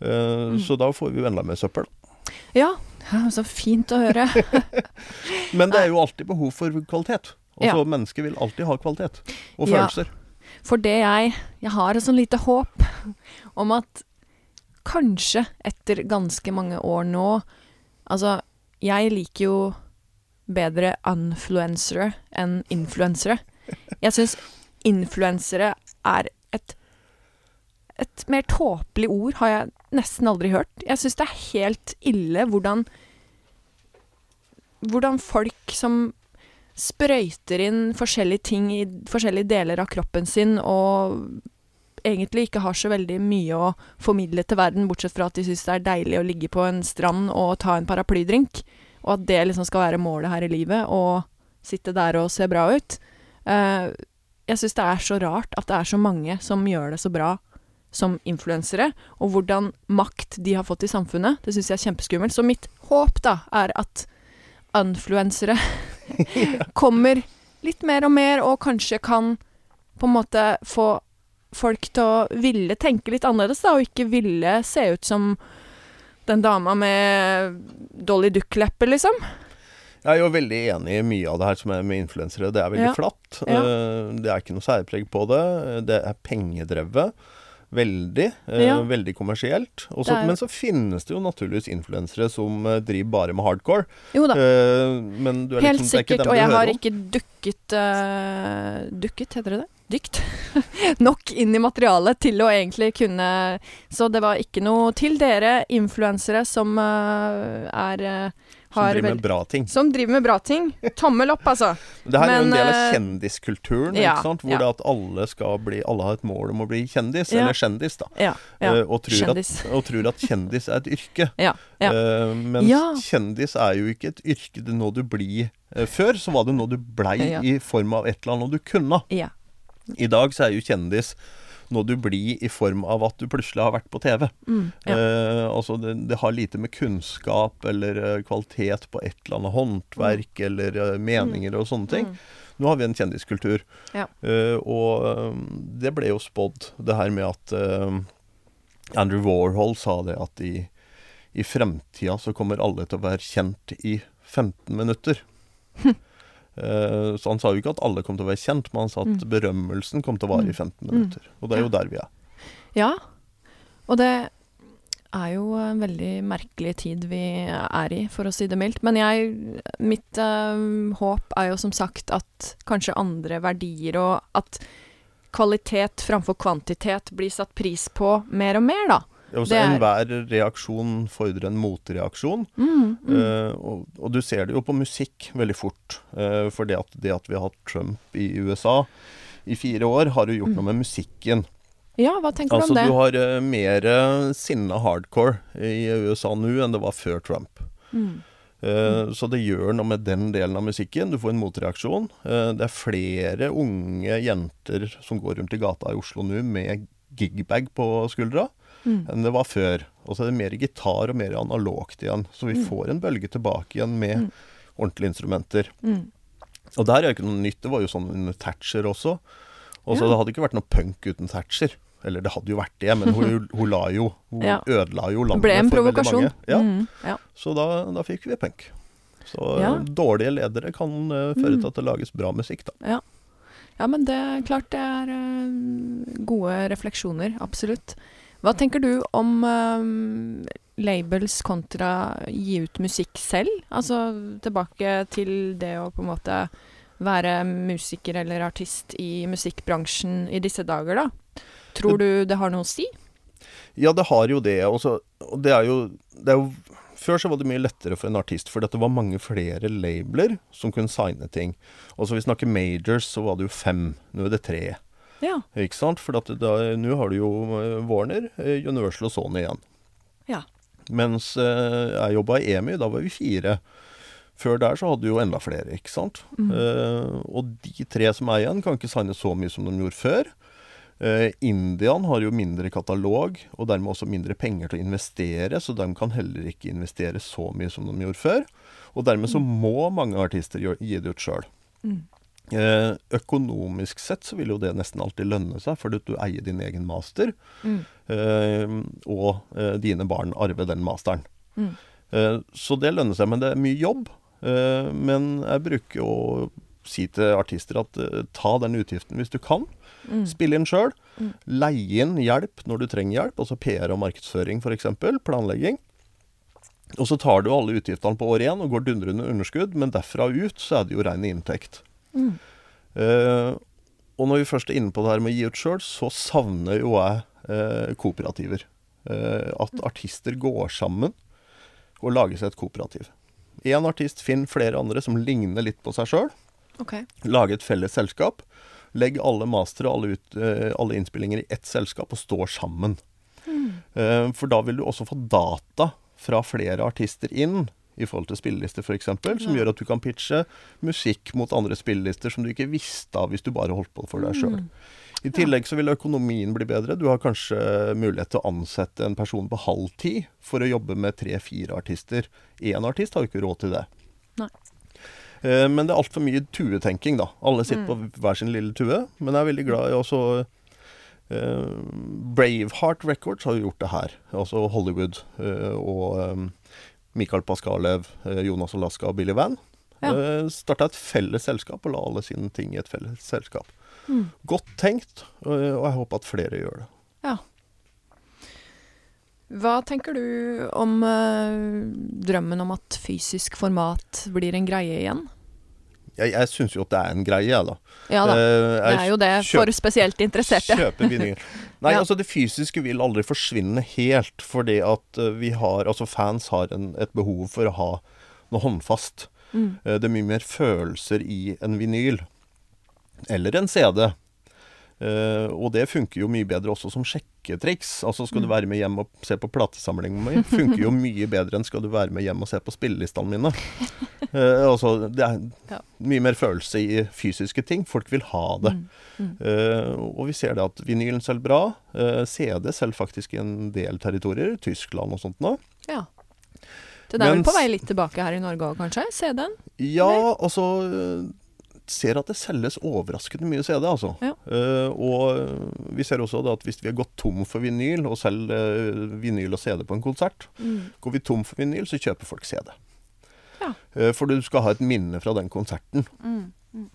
Mm. Så da får vi jo enda mer søppel. ja. Så fint å høre. Men det er jo alltid behov for kvalitet. Altså. Mennesker vil alltid ha kvalitet. Og følelser. For det jeg Jeg har et sånn lite håp om at kanskje etter ganske mange år nå Altså, jeg liker jo bedre unfluensere enn influensere. Jeg syns influensere er et Et mer tåpelig ord har jeg nesten aldri hørt. Jeg syns det er helt ille hvordan Hvordan folk som sprøyter inn forskjellige ting i forskjellige deler av kroppen sin, og egentlig ikke har så veldig mye å formidle til verden, bortsett fra at de syns det er deilig å ligge på en strand og ta en paraplydrink, og at det liksom skal være målet her i livet, og sitte der og se bra ut. Eh, jeg syns det er så rart at det er så mange som gjør det så bra som influensere, og hvordan makt de har fått i samfunnet. Det syns jeg er kjempeskummelt. Så mitt håp da er at influensere kommer litt mer og mer, og kanskje kan på en måte få folk til å ville tenke litt annerledes, da, og ikke ville se ut som den dama med Dolly Duck-lepper, liksom. Jeg er jo veldig enig i mye av det her som er med influensere. Det er veldig Ja. flatt. Ja. Eh, Det er ikke noe særpreg på det. Det er pengedrevet. Veldig. eh, Ja. Veldig kommersielt. Også, jo- Men så finnes det jo naturligvis influensere som eh, driver bare med hardcore. Jo da. Eh, men du er Helt liksom, er sikkert. Og jeg har om. ikke dukket uh, Dukket, heter det det? Dykt. Nok inn i materialet til å egentlig kunne Så det var ikke noe til dere influensere som uh, er eh, Som driver med bra ting. Som driver med bra ting. Tommel opp, altså. Det her er jo en del av eh, kjendiskulturen, ja, ikke sant? hvor ja. det at alle skal bli Alle har et mål om å bli kjendis, Ja. eller kjendis, da. Eh, og, tror at, Kjendis. og tror at kjendis er et yrke. Ja. ja. Eh, mens kjendis er jo ikke et yrke det er noe du blir Før så var det noe du blei i form av et eller annet du kunne. I dag så er jo kjendis noe du blir i form av at du plutselig har vært på TV. Mm, ja. Eh, altså det, det har lite med kunnskap eller eh, kvalitet på et eller annet håndverk eller eh, meninger og sånne ting. Mm. Nå har vi en kjendiskultur. Ja. Eh, og eh, det ble jo spådd, det her med at eh, Andrew Warhol sa det at i, i fremtida så kommer alle til å være kjent i 15 minutter. Eh, så han sa jo ikke at alle kom til å være kjent, men han sa at Mm. berømmelsen kom til å vare i 15 minutter. Og det er jo der vi er. Ja, og det er jo en veldig merkelig tid vi er i, for å si det mildt. Men jeg, mitt eh, håp er jo som sagt at kanskje andre verdier, og at kvalitet framfor kvantitet blir satt pris på mer og mer, da. Det er- Enhver reaksjon fordrer en motreaksjon. Mm, mm. Uh, og, og du ser det jo på musikk veldig fort. Uh, for det at, det at vi har hatt Trump i USA i fire år, har jo gjort Mm. noe med musikken. ja, hva tenker Altså du om det? Altså, du har uh, mer sinna hardcore i USA nå enn det var før Trump. Mm. Eh, Så det gjør noe med den delen av musikken. Du får en motreaksjon. Eh, det er flere unge jenter som går rundt i gata i Oslo nå med gigbag på skuldra Mm. enn det var før. Og så er det mer gitar og mer analogt igjen. Så vi Mm. får en bølge tilbake igjen med Mm. ordentlige instrumenter. Mm. Og der er jo ikke noe nytt. Det var jo sånn under Thatcher også. Og så Ja. det hadde ikke vært noe punk uten Thatcher. Eller det hadde jo vært det, men hun, hun la jo Hun Ja. ødela jo Det landet ble en provokasjon. Ja. Mm. Ja. Så da, da fikk vi punk. Så eh, dårlige ledere kan uh, føre Mm. til at det lages bra musikk, da. Ja, men det er klart det er eh, gode refleksjoner, absolutt. Hva tenker du om um, labels kontra gi ut musikk selv? Altså tilbake til det å på en måte være musiker eller artist i musikkbransjen i disse dager, da. Tror du det har noe å si? Ja, det har jo det. Også, og det er jo, det er jo Før så var det mye lettere for en artist, for det var mange flere labler som kunne signe ting. Og så vi snakker majors, så var det jo fem. Nå er det tre. Ja. Ikke sant? For nå har du jo eh, Warner, eh, Universal og Sony igjen. Ja. Mens eh, jeg jobba i EMI, da var vi fire. Før der så hadde du jo enda flere, ikke sant. Mm. Eh, og de tre som er igjen, kan ikke signe så mye som de gjorde før. Eh, Indian har jo mindre katalog, og dermed også mindre penger til å investere, så de kan heller ikke investere så mye som de gjorde før. Og dermed så må mange artister gi det ut sjøl. Mm. Uh, økonomisk sett så vil jo det nesten alltid lønne seg, fordi du eier din egen master, Mm. uh, og dine barn arver den masteren. Mm. Så det lønner seg, men det er mye jobb. Men jeg bruker å si til artister at uh, ta den utgiften hvis du kan. Mm. Spill inn sjøl. Mm. Leie inn hjelp når du trenger hjelp, altså PR og markedsføring f.eks. Planlegging. Og så tar du alle utgiftene på år én og går dundrende underskudd, men derfra ut så er det jo ren inntekt. Mm. Uh, og når vi først er inne på det her med å gi ut sjøl, så savner jo jeg uh, kooperativer. At artister går sammen og lager seg et kooperativ. Én artist finner flere andre som ligner litt på seg sjøl. OK. Lage et felles selskap. Legg alle mastere og alle, ut, eh, alle innspillinger i ett selskap og stå sammen. Mm. for da vil du også få data fra flere artister inn i forhold til spillelister f.eks., som Ja. gjør at du kan pitche musikk mot andre spillelister som du ikke visste av hvis du bare holdt på for deg sjøl. Mm. I tillegg så vil økonomien bli bedre. Du har kanskje mulighet til å ansette en person på halv tid for å jobbe med tre-fire artister. Én artist har jo ikke råd til det. Nei. Eh, Men det er altfor mye tuetenking, da. Alle sitter på hver sin lille tue. Men jeg er veldig glad i også eh, Braveheart Records har gjort det her. Altså Hollywood eh, og Michael Paskalev, Jonas Alaska og Billy Van. Ja. Starta et felles selskap og la alle sine ting i et felles selskap. Mm. Godt tenkt, og jeg håper at flere gjør det. Ja. Hva tenker du om drømmen om at fysisk format blir en greie igjen? Jeg, jeg syns jo at det er en greie, jeg, da. Ja da, Eh, det er jo det for spesielt interesserte. Kjøpe vinyl. Nei, Ja. altså det fysiske vil aldri forsvinne helt, fordi at eh, vi har Altså fans har en, et behov for å ha noe håndfast. Mm. Eh, Det er mye mer følelser i en vinyl. Eller en CD. Eh, og det funker jo mye bedre også som sjekketriks. Altså Skal du Mm. være med hjem og se på platesamlingen min, funker jo mye bedre enn skal du være med hjem og se på spillelistene mine. Uh, altså, det er Ja. mye mer følelse i fysiske ting. Folk vil ha det. Mm. Mm. Eh, og vi ser det at vinylen selger bra. CD selger faktisk i en del territorier. Tyskland og sånt nå. Ja. Den er vel på vei litt tilbake her i Norge òg, kanskje? CD-en? Ja, altså Ser at det selges overraskende mye CD, altså. Ja. Uh, og vi ser også at hvis vi har gått tom for vinyl, og selger eh, vinyl og CD på en konsert, Mm. går vi tom for vinyl, så kjøper folk CD. Ja. Uh, for du skal ha et minne fra den konserten. Mm. Mm.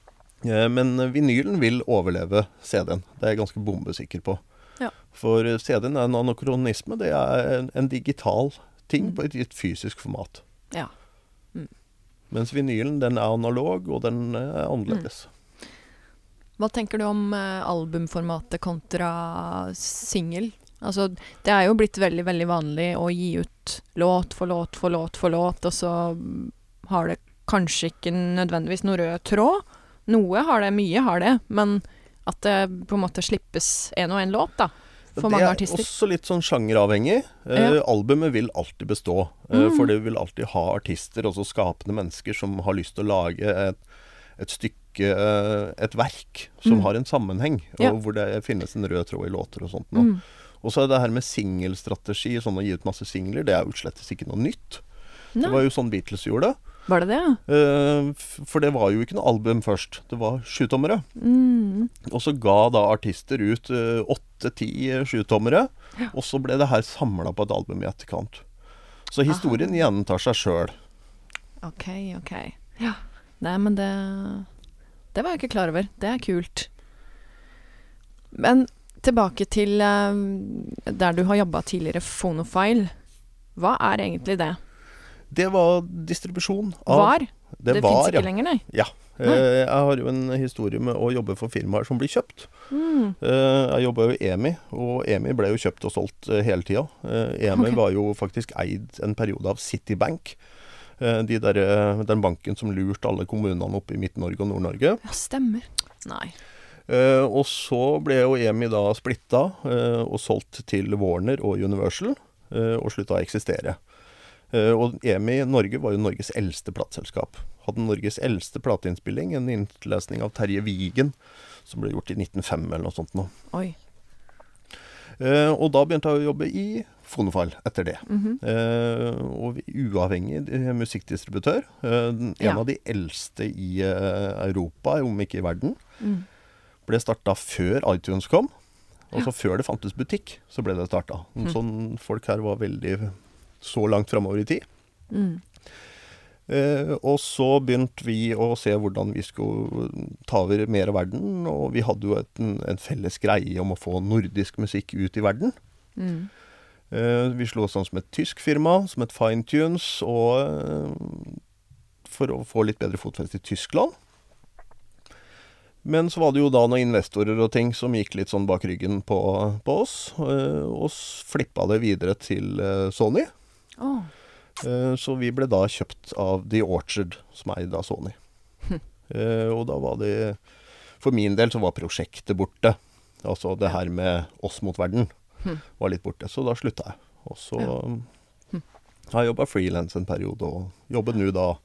Uh, Men vinylen vil overleve CD-en. Det er jeg ganske bombesikker på. Ja. For CD-en er en anakronisme. Det er en, en digital ting Mm. på et, et fysisk format. Ja. Mens vinylen den er analog, og den er annerledes. Hva tenker du om eh, albumformatet kontra singel? Altså, det er jo blitt veldig, veldig vanlig å gi ut låt for låt for låt for låt, og så mm, har det kanskje ikke nødvendigvis noe rød tråd. Noe har det, mye har det, men at det på en måte slippes en og en låt, da. For mange artister. Det er også litt sånn sjangeravhengig. Eh, Ja. Albumet vil alltid bestå. Eh, Mm. For det vil alltid ha artister, også skapende mennesker, som har lyst til å lage et, et stykke, eh, et verk, som Mm. har en sammenheng, Ja. og hvor det finnes en rød tråd i låter og sånt. nå. Mm. Og så er det her med singelstrategi, sånn å gi ut masse singler, det er jo slett ikke noe nytt. Det var jo sånn Beatles gjorde det. Var det det? ja? Eh, For det var jo ikke noe album først. Det var sjutommere. Mm. Og så ga da artister ut eh, åtte-ti eh, sjutommere, Ja. og så ble det her samla på et album i etterkant. Så historien gjentar seg sjøl. OK, OK. Ja. Nei, men det Det var jeg ikke klar over. Det er kult. Men Tilbake til der du har jobba tidligere, Phonofile. Hva er egentlig det? Det var distribusjon av Var? Det, Det, fins ikke ja. lenger, nei. ja. Eh, jeg har jo en historie med å jobbe for firmaer som blir kjøpt. Mm. Eh, jeg jobba jo i EMI, og EMI ble jo kjøpt og solgt eh, hele tida. EMI okay. var jo faktisk eid en periode av Citibank. De der, den banken som lurte alle kommunene oppe i Midt-Norge og Nord-Norge. Ja, stemmer. Nei. Og så ble jo EMI da splitta og solgt til Warner og Universal, og slutta å eksistere. Eh, og EMI Norge var jo Norges eldste plateselskap. Hadde Norges eldste plateinnspilling, en innlesning av Terje Vigen, som ble gjort i 1905 eller noe sånt. Nå. Oi. Uh, og da begynte jeg å jobbe i Fonofile etter det. Mm -hmm. uh, og uavhengig musikkdistributør. Uh, en Ja. av de eldste i Europa, om ikke i verden. Mm. ble starta før iTunes kom. Ja. Altså før det fantes butikk, så ble det starta. Mm. Sånn folk her var veldig så langt framover i tid. Mm. Eh, og så begynte vi å se hvordan vi skulle ta over mer av verden. Og vi hadde jo et, en, en felles greie om å få nordisk musikk ut i verden. Mm. Eh, vi slo oss sammen som et tysk firma, som et Fine Tunes, og eh, for å få litt bedre fotfeste i Tyskland. Men så var det jo da noen investorer og ting som gikk litt sånn bak ryggen på, på oss, eh, og flippa det videre til eh, Sony. Eh, Så vi ble da kjøpt av The Orchard, som er da Sony. Hm. Og da var det For min del så var prosjektet borte. Altså det her med oss mot verden Hm. var litt borte. Så da slutta jeg. Og så Ja. Hm. har jeg jobba frilans en periode, og jobber nå da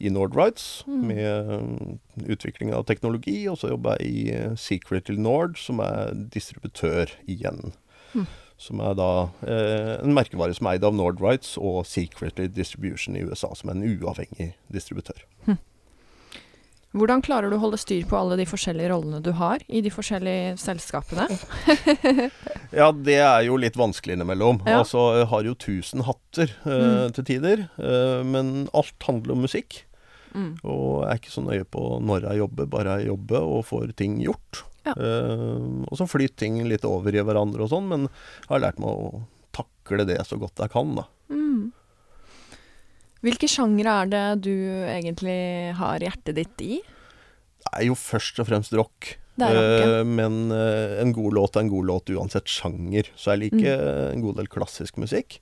i Nordrights Mm. med eh, utvikling av teknologi. Og så jobber jeg i Secret til Nord, som er distributør igjen. Mm. Som er da eh, en merkevare som er eid av Nordrights og Secretly Distribution i USA, som er en uavhengig distributør. Hvordan klarer du å holde styr på alle de forskjellige rollene du har i de forskjellige selskapene? Ja, det er jo litt vanskelig innimellom. Ja. Altså, jeg har jo tusen hatter eh, Mm. til tider. Eh, men alt handler om musikk. Mm. Og jeg er ikke så nøye på når jeg jobber, bare jeg jobber og får ting gjort. Ja. Eh, og så flyter ting litt over i hverandre og sånn, men jeg har lært meg å takle det så godt jeg kan, da. Mm. Hvilke sjangre er det du egentlig har hjertet ditt i? Det er jo først og fremst rock. Rock, ja. uh, men uh, en god låt er en god låt uansett sjanger. Så jeg liker Mm. en god del klassisk musikk.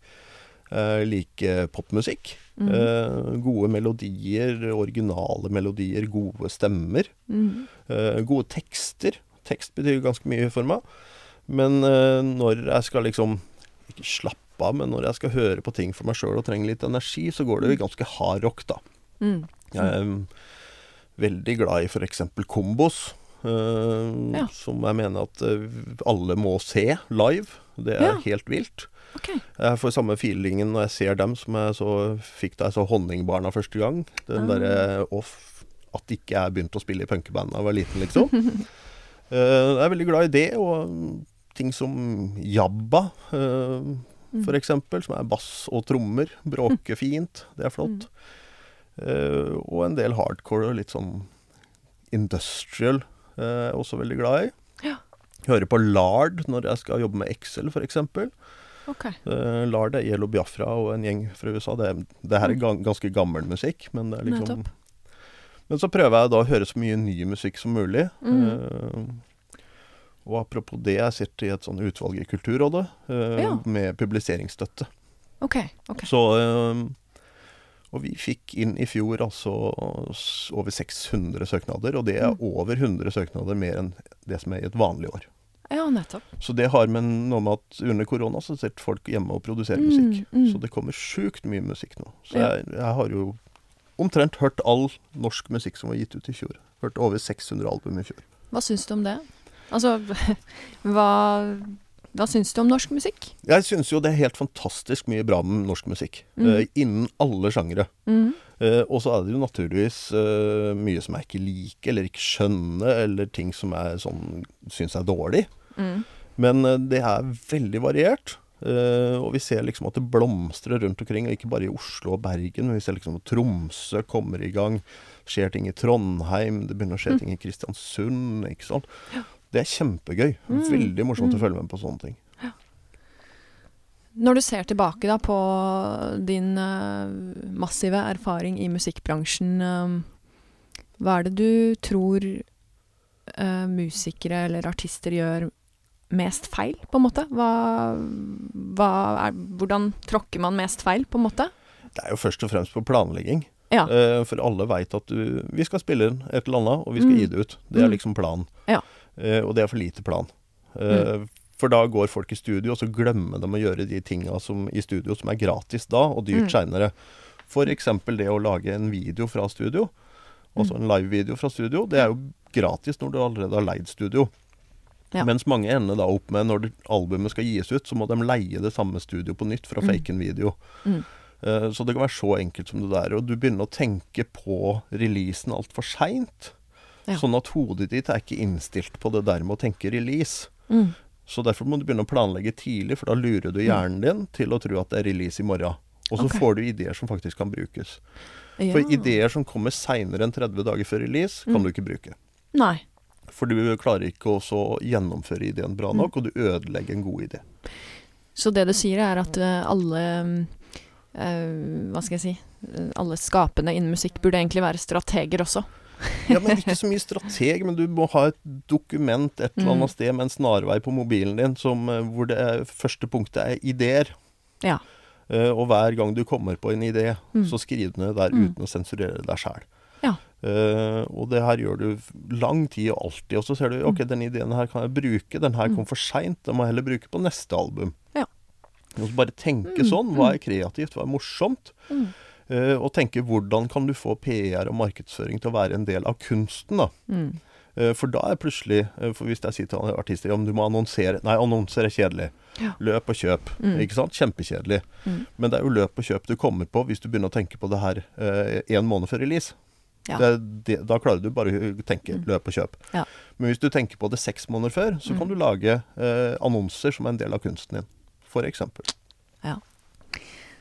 Jeg liker popmusikk. Mm. Eh, gode melodier, originale melodier, gode stemmer. Mm. Eh, gode tekster. Tekst betyr ganske mye for meg. Men eh, når jeg skal liksom Ikke slappe av, men når jeg skal høre på ting for meg sjøl og trenger litt energi, så går det jo ganske hard rock, da. Mm. Jeg er um, veldig glad i f.eks. kombos. Uh, Ja. Som jeg mener at eh, alle må se live. Det er Ja. helt vilt. Okay. Jeg får samme feelingen når jeg ser dem som jeg så fikk da jeg så Honningbarna første gang. Den Ah. derre off At ikke jeg begynte å spille i punkeband da jeg var liten, liksom. Eh, jeg er veldig glad i det, og mm, ting som Jabba, eh, Mm. for eksempel, som er bass og trommer. Bråker fint. Det er flott. Eh, og en del hardcore og litt sånn industrial er jeg også veldig glad i. Ja. Hører på Lard når jeg skal jobbe med Excel, f.eks. Okay. Uh, Lard er Yellow Biafra og en gjeng fra USA. Det, er- det her er ga ganske gammel musikk, men det er liksom Nettopp. Men så prøver jeg da å høre så mye ny musikk som mulig. Mm. Uh, og apropos det, jeg sitter i et sånn utvalg i Kulturrådet uh, Ja. med publiseringsstøtte. OK. ok. Så uh, Og vi fikk inn i fjor altså over 600 søknader, og det er Mm. over 100 søknader mer enn det som er i et vanlig år. Ja, nettopp. Så det har med noe med at under korona så sitter folk hjemme og produserer Mm, musikk. mm. Så det kommer sjukt mye musikk nå. Så Ja. jeg, jeg har jo omtrent hørt all norsk musikk som var gitt ut i fjor. Hørt over 600 album i fjor. Hva syns du om det? Altså, hva, hva syns du om norsk musikk? Jeg syns jo det er helt fantastisk mye bra med norsk musikk. Mm. Uh, innen alle sjangere. Mm. Uh, og så er det jo naturligvis uh, mye som jeg ikke liker, eller ikke skjønner, eller ting som jeg sånn syns er dårlig. Mm. Men det er veldig variert. Eh, og vi ser liksom at det blomstrer rundt omkring, og ikke bare i Oslo og Bergen. Men vi ser liksom at Tromsø kommer i gang. Skjer ting i Trondheim, det begynner å skje Mm. ting i Kristiansund. ikke sant? Det er kjempegøy. Mm, Veldig morsomt mm. å følge med på sånne ting. Når du ser tilbake da på din uh, massive erfaring i musikkbransjen, uh, hva er det du tror musikere eller artister gjør mest feil, på en måte? Hva, hva er, hvordan tråkker man mest feil, på en måte? Det er jo først og fremst på planlegging. Ja. Eh, for alle veit at du, vi skal spille inn et eller annet, og vi skal Mm. gi det ut. Det er Mm. liksom planen. Ja. Eh, og det er for lite plan. Mm. For da går folk i studio, og så glemmer de å gjøre de tinga i studio som er gratis da, og dyrt Mm. seinere. F.eks. det å lage en video fra studio. Altså en live-video fra studio. Det er jo gratis når du allerede har leid studio. Ja. Mens mange ender da opp med når albumet skal gis ut, så må de leie det samme studio på nytt for å Mm. fake en video. Mm. Uh, Så det kan være så enkelt som det der. Og du begynner å tenke på releasen altfor seint. Ja. Sånn at hodet ditt er ikke innstilt på det der med å tenke release. Mm. Så derfor må du begynne å planlegge tidlig, for da lurer du hjernen din til å tro at det er release i morgen. Og så okay. får du ideer som faktisk kan brukes. Ja. For ideer som kommer seinere enn 30 dager før release, kan Mm. du ikke bruke. Nei. For du klarer ikke å gjennomføre ideen bra Mm. nok, og du ødelegger en god idé. Så det du sier er at eh, alle eh, Hva skal jeg si Alle skapende innen musikk burde egentlig være strateger også. Ja, men Ikke så mye strateg, men du må ha et dokument et eller Mm. annet sted med en snarvei på mobilen din som, eh, hvor det første punktet er ideer. Ja. Og hver gang du kommer på en idé, Mm. så skriv den ned der Mm. uten å sensurere deg sjæl. Ja. og det her gjør du lang tid og alltid. Og så ser du ok, den ideen her kan jeg bruke, den her Mm. kom for seint, den må jeg heller bruke på neste album. Ja. Og så bare tenke Mm, sånn. Hva er kreativt, hva er morsomt? Mm. Uh, og tenke hvordan kan du få PR og markedsføring til å være en del av kunsten, da. Mm. Uh, For da er plutselig For hvis jeg sier til artister ja, men du må annonsere Nei, annonser er kjedelig. Ja. Løp og kjøp. Mm. Ikke sant? Kjempekjedelig. Mm. Men det er jo løp og kjøp du kommer på hvis du begynner å tenke på det her en måned før release. Ja. Det, det, da klarer du bare å tenke Mm. løp og kjøp. Ja. Men hvis du tenker på det seks måneder før, så Mm. kan du lage eh, annonser som er en del av kunsten din. For eksempel.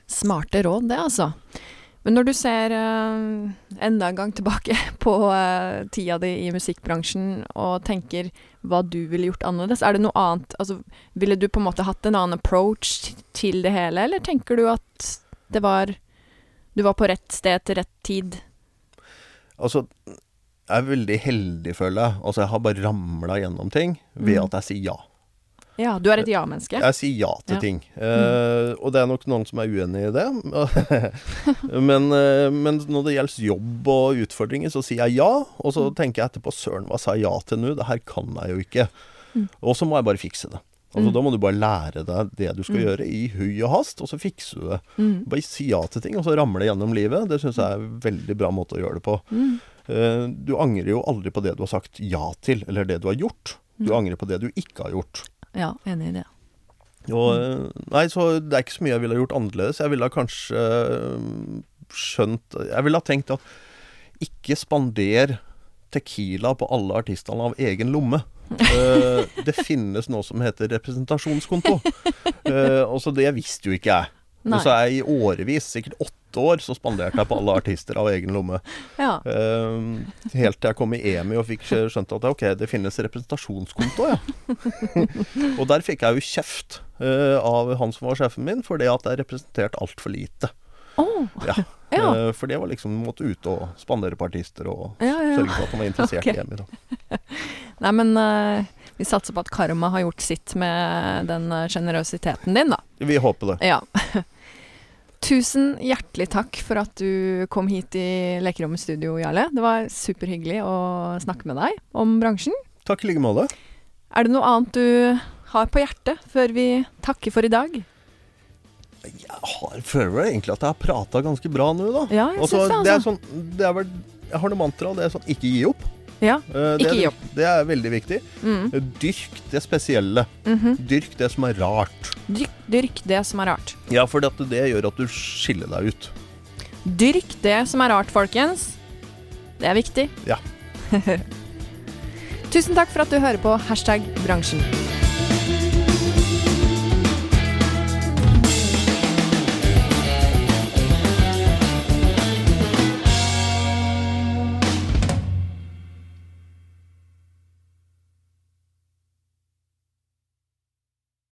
Smarte råd, det, altså. Men når du ser eh, enda en gang tilbake på eh, tida di i musikkbransjen og tenker hva du ville gjort annerledes, er det noe annet Altså, ville du på en måte hatt en annen approach til det hele, eller tenker du at det var Du var på rett sted til rett tid? Altså, jeg er veldig heldig, føler jeg. Altså, jeg har bare ramla gjennom ting ved Mm. at jeg sier ja. Ja, du er et ja-menneske? Jeg sier ja til Ja. Mm. ting. Eh, og det er nok noen som er uenig i det. men, eh, men når det gjelder jobb og utfordringer, så sier jeg ja. Og så Mm. tenker jeg etterpå søren, hva sa jeg ja til nå? Det her kan jeg jo ikke. Mm. Og så må jeg bare fikse det. Altså, Mm. Da må du bare lære deg det du skal Mm. gjøre i hui og hast, og så fikser du det. Mm. Bare si ja til ting, og så ramle gjennom livet. Det syns jeg er en veldig bra måte å gjøre det på. Eh, du angrer jo aldri på det du har sagt ja til, eller det du har gjort. Du Mm. angrer på det du ikke har gjort. Ja, enig i det. Og, Mm. eh, nei, så det er ikke så mye jeg ville ha gjort annerledes. Jeg ville ha kanskje eh, skjønt Jeg ville ha tenkt at ikke spander Tequila på alle artistene av egen lomme. Eh, det finnes noe som heter representasjonskonto. Uh, og så det visste jo ikke jeg. Nei. Så jeg i årevis, sikkert åtte år, så spanderte jeg på alle artister av egen lomme. Ja. Uh, helt til jeg kom i EMI og fikk skjønt at ok, det finnes representasjonskonto, ja. og der fikk jeg jo kjeft uh, av han som var sjefen min, for det at jeg representerte altfor lite. Oh. Ja. Ja. Eh, for det var liksom måtte ut og spandere på artister og ja, ja. sørge for at de var interessert okay. hjemme. Da. Nei, men uh, vi satser på at karma har gjort sitt med den eh, sjenerøsiteten din, da. Vi håper det. Ja. Tusen hjertelig takk for at du kom hit i Lekerommet studio, Jarle. Det var superhyggelig å snakke med deg om bransjen. Takk i like måte. Er det noe annet du har på hjertet før vi takker for i dag? Jeg har, føler vel egentlig at jeg har prata ganske bra nå, da. Ja, jeg Altså, synes det, det er altså. sånn det er vel, Jeg har noe mantra, det er sånn ikke gi opp. Ja. uh, det Ikke gi opp. Det er veldig viktig. Mm. Dyrk det spesielle. Mhm. Dyrk det som er rart. Dyrk, dyrk det som er rart. Ja, for det, det gjør at du skiller deg ut. Dyrk det som er rart, folkens. Det er viktig. Ja. Tusen takk for at du hører på hashtag bransjen.